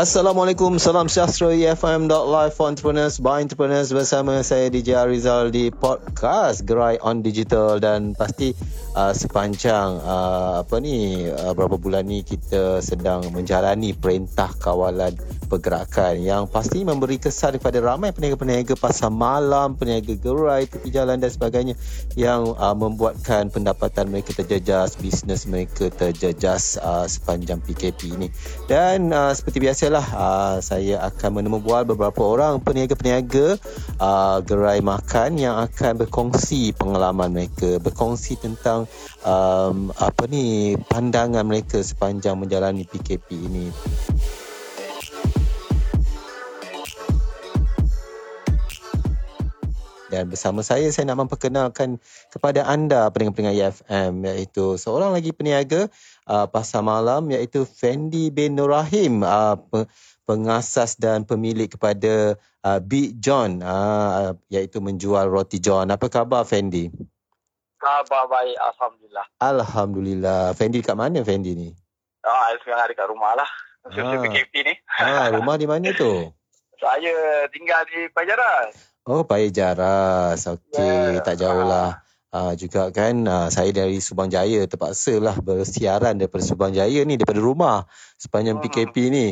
Assalamualaikum, salam sejahtera EFM.live for entrepreneurs by entrepreneurs bersama saya DJ Arizal di podcast Gerai on Digital dan pasti uh, sepanjang uh, apa ni uh, berapa bulan ni kita sedang menjalani perintah kawalan pergerakan yang pasti memberi kesan kepada ramai peniaga-peniaga pasar malam, peniaga gerai, tepi jalan dan sebagainya yang uh, membuatkan pendapatan mereka terjejas, bisnes mereka terjejas uh, sepanjang PKP ini. Dan uh, seperti biasalah uh, saya akan menemubual beberapa orang peniaga-peniaga uh, gerai makan yang akan berkongsi pengalaman mereka, berkongsi tentang um, apa ni pandangan mereka sepanjang menjalani PKP ini. Dan bersama saya saya nak memperkenalkan kepada anda pendengar-pendengar EFM iaitu seorang lagi peniaga uh, pasar malam iaitu Fendi bin Nurahim uh, pengasas dan pemilik kepada uh, Big John uh, iaitu menjual roti John. Apa khabar Fendi? Khabar baik alhamdulillah. Alhamdulillah. Fendi kat mana Fendi ni? Ah, sekarang ada kat rumah lah. Ah. PKP ni. Ah, rumah di mana tu? Saya tinggal di Pajaran. Oh, Paya Jaras. Okey, yeah. tak jauh lah. Uh, juga kan uh, saya dari Subang Jaya terpaksa lah bersiaran daripada Subang Jaya ni daripada rumah sepanjang PKP hmm. ni.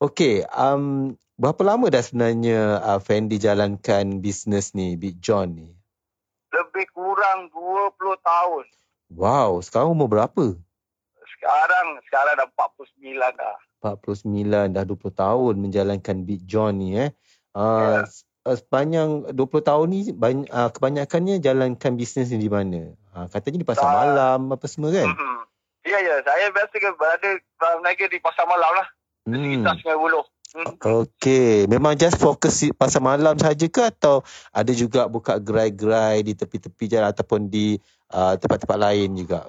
Okey, um, berapa lama dah sebenarnya uh, Fendi jalankan bisnes ni, Big John ni? Lebih kurang 20 tahun. Wow, sekarang umur berapa? Sekarang, sekarang dah 49 dah. 49 dah 20 tahun menjalankan Big John ni eh. Uh, yeah uh, sepanjang 20 tahun ni banyak, uh, kebanyakannya jalankan bisnes ni di mana? Uh, katanya di pasar uh, malam apa semua kan? Uh, ya ya, saya biasa ke berada berniaga di pasar malam lah. Hmm. Sekitar Sungai Buloh. Hmm. Okey, memang just fokus di pasar malam saja ke atau ada juga buka gerai-gerai di tepi-tepi jalan ataupun di uh, tempat-tempat lain juga?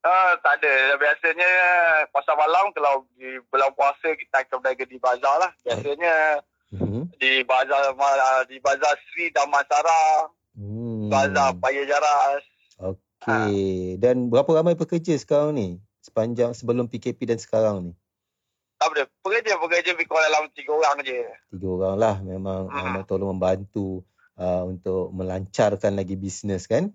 Uh, tak ada. Biasanya pasar malam kalau di bulan puasa kita akan berniaga di bazar lah. Biasanya hmm. di bazar di bazar Sri Damansara hmm. bazar Paya Jaras okey ha. dan berapa ramai pekerja sekarang ni sepanjang sebelum PKP dan sekarang ni tak ada pekerja-pekerja lebih kurang dalam tiga orang je tiga orang lah memang hmm. memang tolong membantu uh, untuk melancarkan lagi bisnes kan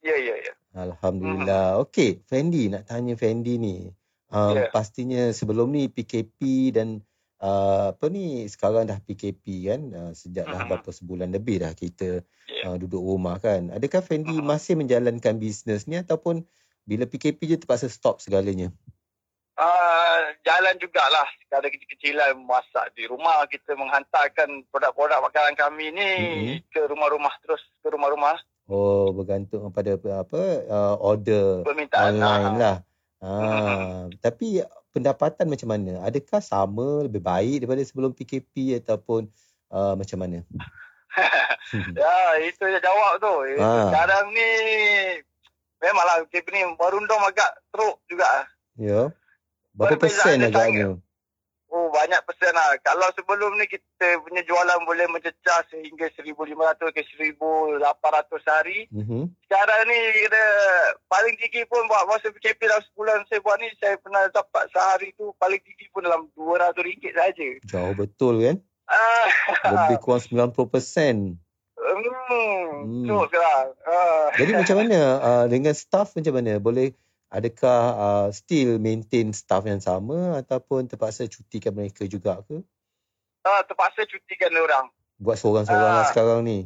ya ya ya Alhamdulillah. Hmm. Okey, Fendi nak tanya Fendi ni. Um, yeah. Pastinya sebelum ni PKP dan uh, apa ni sekarang dah PKP kan uh, sejak dah uh-huh. berapa sebulan lebih dah kita yeah. uh, duduk rumah kan adakah Fendi uh-huh. masih menjalankan bisnes ni ataupun bila PKP je terpaksa stop segalanya uh, jalan jugalah sekadar kecil-kecilan masak di rumah kita menghantarkan produk-produk makanan kami ni uh-huh. ke rumah-rumah terus ke rumah-rumah oh bergantung pada apa uh, order Permintaan, online uh-huh. lah Ah, uh-huh. tapi pendapatan macam mana? Adakah sama, lebih baik daripada sebelum PKP ataupun uh, macam mana? ya, itu je jawab tu. Ha. Sekarang ni memanglah PKP ni merundung agak teruk juga. Ya. Berapa persen agaknya? Oh banyak persen lah. Kalau sebelum ni kita punya jualan boleh mencecah sehingga 1,500 ke 1,800 sehari. Mm-hmm. Sekarang ni kita paling tinggi pun buat masa PKP dalam sebulan saya buat ni saya pernah dapat sehari tu paling tinggi pun dalam RM200 saja. Jauh betul kan? Ah. Lebih kurang 90 persen. Hmm, hmm. sekarang. Ah. Jadi macam mana uh, dengan staff macam mana? Boleh adakah uh, still maintain staff yang sama ataupun terpaksa cutikan mereka juga ke? Uh, terpaksa cutikan orang. Buat seorang-seorang uh, lah sekarang ni?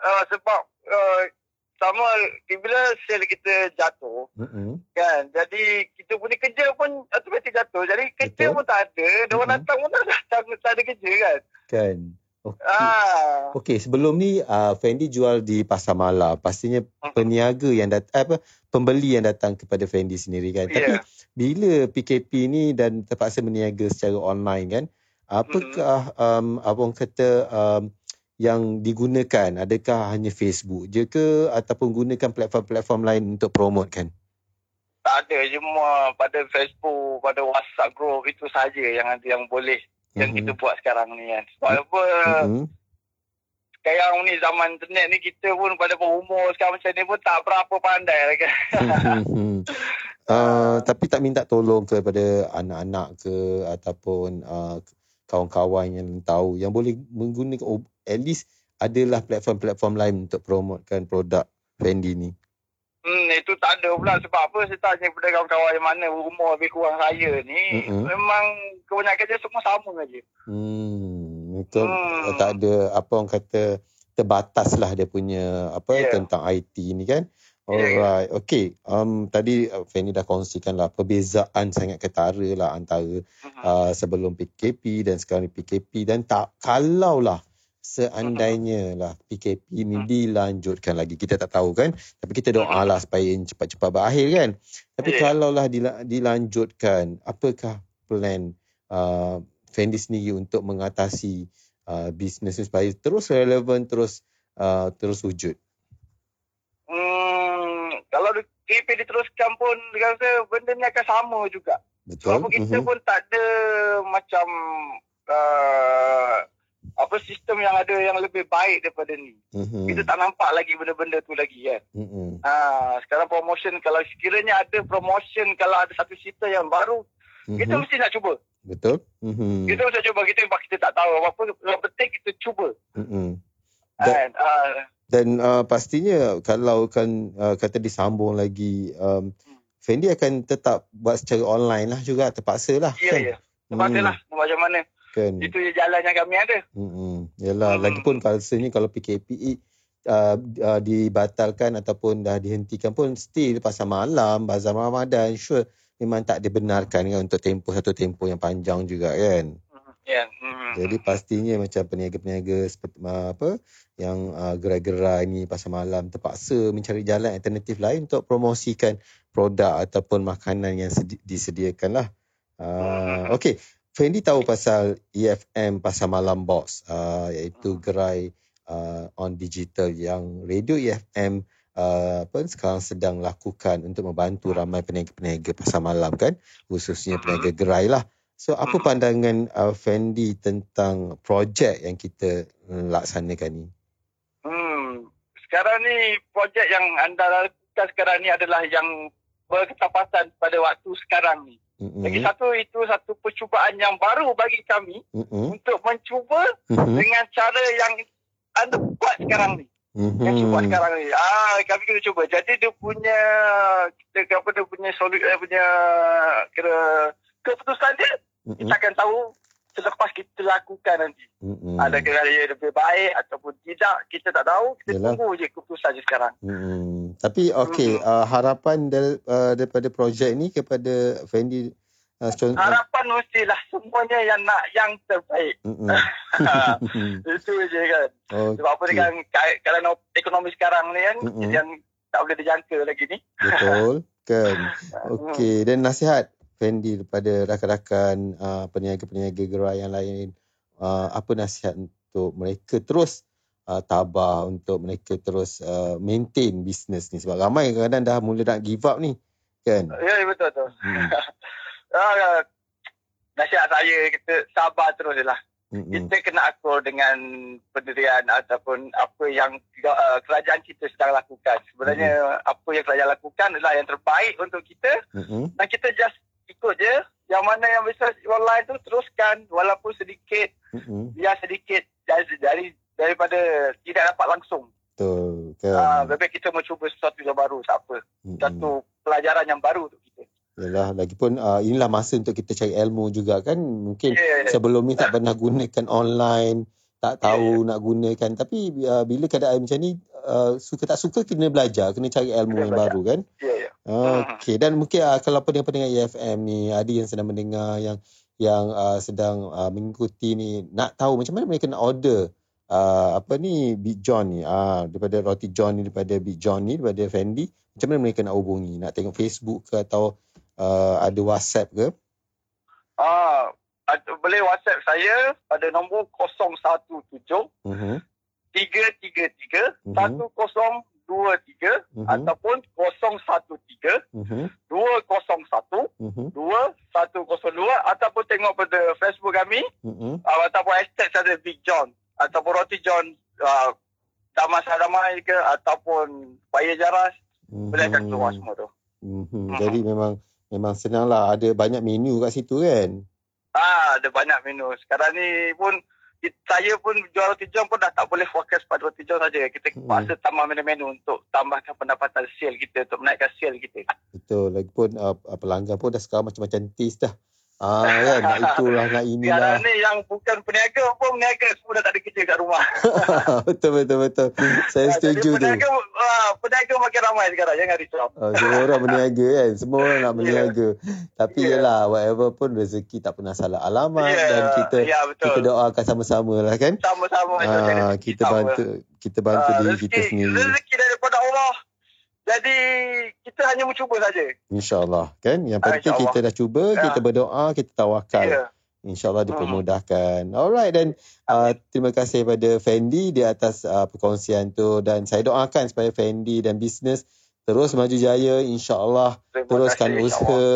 Uh, sebab uh, sama bila sel kita jatuh uh-huh. kan jadi kita punya kerja pun automatik jatuh jadi kerja Betul. pun tak ada dia orang datang pun tak, tak, tak ada kerja kan kan Okey. Ah. Okey, sebelum ni uh, Fendi jual di pasar malam. Pastinya hmm. peniaga yang dat apa pembeli yang datang kepada Fendi sendiri kan. Yeah. Tapi bila PKP ni dan terpaksa berniaga secara online kan, apakah hmm. um abang kata um yang digunakan adakah hanya Facebook je ke ataupun gunakan platform-platform lain untuk promote kan? tak ada cuma pada Facebook, pada WhatsApp group itu saja yang yang boleh mm-hmm. yang kita buat sekarang ni kan. Sebab mm-hmm. apa mm-hmm. sekarang ni zaman internet ni kita pun pada berumur sekarang macam ni pun tak berapa pandai lagi. Kan. uh, tapi tak minta tolong kepada anak-anak ke ataupun uh, kawan-kawan yang tahu yang boleh menggunakan at least adalah platform-platform lain untuk promotekan produk Fendi ni. Hmm, itu tak ada pula sebab apa saya tanya kepada kawan-kawan yang mana umur lebih kurang saya ni mm-hmm. memang kebanyakan dia semua sama saja. Hmm, itu hmm. tak ada apa orang kata terbatas lah dia punya apa yeah. tentang IT ni kan. Ya, ya. Alright, yeah. okay. Um, tadi uh, Fanny dah kongsikan lah perbezaan sangat ketara lah antara uh-huh. uh, sebelum PKP dan sekarang PKP dan tak kalau lah seandainya lah PKP ni hmm. dilanjutkan lagi kita tak tahu kan tapi kita doa hmm. lah supaya cepat-cepat berakhir kan tapi yeah. kalau lah dilanjutkan apakah plan uh, Fendi sendiri untuk mengatasi uh, bisnes supaya terus relevan terus uh, terus wujud hmm, kalau PKP diteruskan pun rasa benda ni akan sama juga Betul. Sebab kita uh-huh. pun tak ada macam uh, apa sistem yang ada yang lebih baik daripada ni. Mm-hmm. Kita tak nampak lagi benda-benda tu lagi kan. Mm-hmm. Ha, sekarang promotion kalau sekiranya ada promotion kalau ada satu cerita yang baru, mm-hmm. kita mesti nak cuba. Betul. Mm-hmm. Kita mesti cuba. Kita kita tak tahu apa-apa. Yang penting kita cuba. Mm-hmm. Dan, uh, dan uh, pastinya kalau kan uh, kata disambung lagi, um, hmm. Fendi akan tetap buat secara online lah juga. Terpaksa lah. Ya, kan? ya. Terpaksa lah. Hmm. Macam mana. Kan. Itu je jalan yang kami ada. Hmm. Yalah, hmm. lagipun rasanya kalau PKP uh, uh, dibatalkan ataupun dah dihentikan pun still pasal malam, bazar Ramadan, sure memang tak dibenarkan kan untuk tempoh satu tempoh yang panjang juga kan. Ya. Yeah. Hmm. Jadi pastinya macam peniaga-peniaga seperti apa yang uh, gerai-gerai ni pasal malam terpaksa mencari jalan alternatif lain untuk promosikan produk ataupun makanan yang sedi- disediakan lah. Uh, okay, Fendi tahu pasal EFM pasal malam box uh, iaitu hmm. gerai uh, on digital yang radio EFM uh, apa sekarang sedang lakukan untuk membantu hmm. ramai peniaga-peniaga pasal malam kan khususnya hmm. peniaga gerai lah. So apa pandangan uh, Fendi tentang projek yang kita laksanakan ni? Hmm, sekarang ni projek yang anda lakukan sekarang ni adalah yang berketapasan pada waktu sekarang ni. Mm-hmm. Lagi satu itu satu percubaan yang baru bagi kami mm-hmm. untuk mencuba mm-hmm. dengan cara yang anda buat sekarang ni. Mm-hmm. Yang cuba sekarang ni. Ah, kami kena cuba. Jadi dia punya kita apa dia punya solid dia punya kira keputusan dia mm-hmm. kita akan tahu selepas kita lakukan nanti. Mm-hmm. Adakah dia lebih baik ataupun tidak, kita tak tahu. Kita Yalah. tunggu je keputusan je sekarang. Mm-hmm. Tapi okey, mm-hmm. uh, harapan del, uh, daripada projek ni kepada Fendi uh, contoh, Harapan mestilah semuanya yang nak yang terbaik. Itu je kan. Okay. Sebab apa dengan keadaan ekonomi sekarang ni kan, mm-hmm. yang tak boleh dijangka lagi ni. Betul. Kan. Okey, dan nasihat Fendi kepada rakan-rakan uh, peniaga-peniaga gerai yang lain uh, apa nasihat untuk mereka terus uh, tabah untuk mereka terus uh, maintain bisnes ni sebab ramai kadang-kadang dah mula nak give up ni kan ya, ya betul tu hmm. uh, nasihat saya kita sabar terus lah Mm-hmm. Kita kena akur dengan pendirian ataupun apa yang uh, kerajaan kita sedang lakukan. Sebenarnya mm-hmm. apa yang kerajaan lakukan adalah yang terbaik untuk kita mm-hmm. dan kita just ikut je yang mana yang bisa online tu teruskan walaupun sedikit mm-hmm. biar sedikit dari, dari daripada tidak dapat langsung betul kan uh, kita mencuba sesuatu yang baru apa mm-hmm. satu pelajaran yang baru untuk Yalah, lagipun uh, inilah masa untuk kita cari ilmu juga kan. Mungkin yeah. sebelum ni tak pernah gunakan online, tak tahu yeah. nak gunakan. Tapi uh, bila keadaan macam ni, uh, suka tak suka kena belajar, kena cari ilmu kena yang belajar. baru kan. Yeah, yeah. Okey dan mungkin uh, kalau pendengar-pendengar EFM ni ada yang sedang mendengar yang yang uh, sedang uh, mengikuti ni nak tahu macam mana mereka nak order uh, apa ni Big John ni uh, daripada roti John ni daripada Big John ni daripada Fendi macam mana mereka nak hubungi nak tengok Facebook ke atau uh, ada WhatsApp ke ah uh, boleh WhatsApp saya pada nombor 017 uh-huh. 333 10 dua tiga uh-huh. ataupun kosong satu tiga uh-huh. dua 201 uh-huh. 2102 ataupun tengok pada Facebook kami uh-huh. uh, ataupun hashtag saja Big John ataupun Roti John uh, Damai Sadamai ke ataupun Paya Jaras uh-huh. boleh akan keluar semua tu. Uh-huh. Uh-huh. Jadi memang memang senang lah ada banyak menu kat situ kan? Ah, ada banyak menu. Sekarang ni pun saya pun jual roti john pun dah tak boleh fokus pada roti john saja. Kita hmm. paksa tambah menu-menu untuk tambahkan pendapatan sale kita, untuk menaikkan sale kita. Betul. Lagipun uh, pelanggan pun dah sekarang macam-macam taste dah. Ah kan nak itulah nak inilah. Sekarang ni yang bukan peniaga pun peniaga semua dah tak ada kerja kat rumah. betul betul betul. Saya setuju Jadi, peniaga, tu. Uh, peniaga makin ramai sekarang jangan risau. Oh, semua orang berniaga kan. Semua orang nak berniaga. Yeah. Tapi yeah. yalah whatever pun rezeki tak pernah salah alamat yeah. dan kita yeah, kita doakan sama-sama lah kan. Sama-sama. Ah, kita bantu kita bantu uh, diri rezeki, kita sendiri. Rezeki. Jadi kita hanya mencuba saja. InsyaAllah kan. Yang penting Insya kita dah cuba, ya. kita berdoa, kita tawakal. Ya. InsyaAllah dipermudahkan. Hmm. Alright dan uh, terima kasih kepada Fendi di atas uh, perkongsian tu. Dan saya doakan supaya Fendi dan bisnes terus maju jaya. InsyaAllah teruskan kasih, usaha.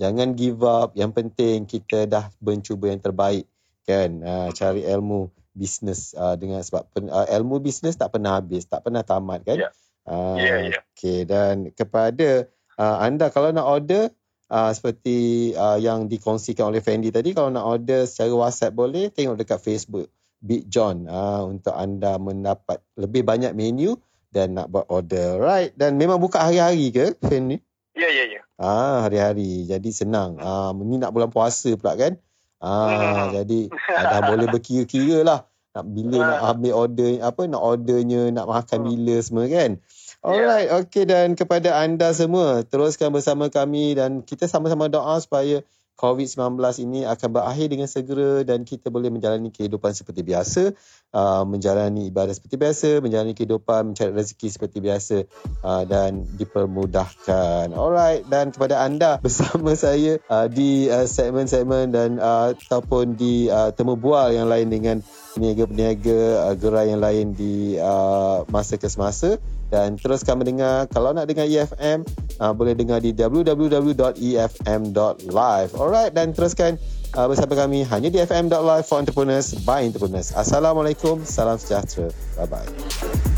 Jangan give up. Yang penting kita dah mencuba yang terbaik. Kan uh, cari ilmu bisnes uh, dengan sebab uh, ilmu bisnes tak pernah habis, tak pernah tamat kan. Yeah. Uh, yeah, yeah. Okay, dan kepada uh, anda kalau nak order uh, seperti uh, yang dikongsikan oleh Fendi tadi, kalau nak order secara WhatsApp boleh, tengok dekat Facebook Big John uh, untuk anda mendapat lebih banyak menu dan nak buat order. Right, dan memang buka hari-hari ke Fendi? Ya, yeah, ya, yeah, ya. Yeah. Ah, hari-hari. Jadi senang. Ah, uh, ini nak bulan puasa pula kan? Ah, uh, jadi dah boleh berkira-kira lah nak bila uh. nak ambil order apa nak ordernya nak makan uh. bila semua kan alright yeah. okay dan kepada anda semua teruskan bersama kami dan kita sama-sama doa supaya COVID-19 ini akan berakhir dengan segera dan kita boleh menjalani kehidupan seperti biasa, uh, menjalani ibadah seperti biasa, menjalani kehidupan, mencari rezeki seperti biasa uh, dan dipermudahkan. Alright, dan kepada anda bersama saya uh, di uh, segmen-segmen dan uh, ataupun di uh, temu bual yang lain dengan peniaga-peniaga uh, gerai yang lain di uh, masa ke semasa dan teruskan mendengar kalau nak dengar EFM uh, boleh dengar di www.efm.live alright dan teruskan uh, bersama kami hanya di fm.live for entrepreneurs by entrepreneurs. Assalamualaikum salam sejahtera. Bye bye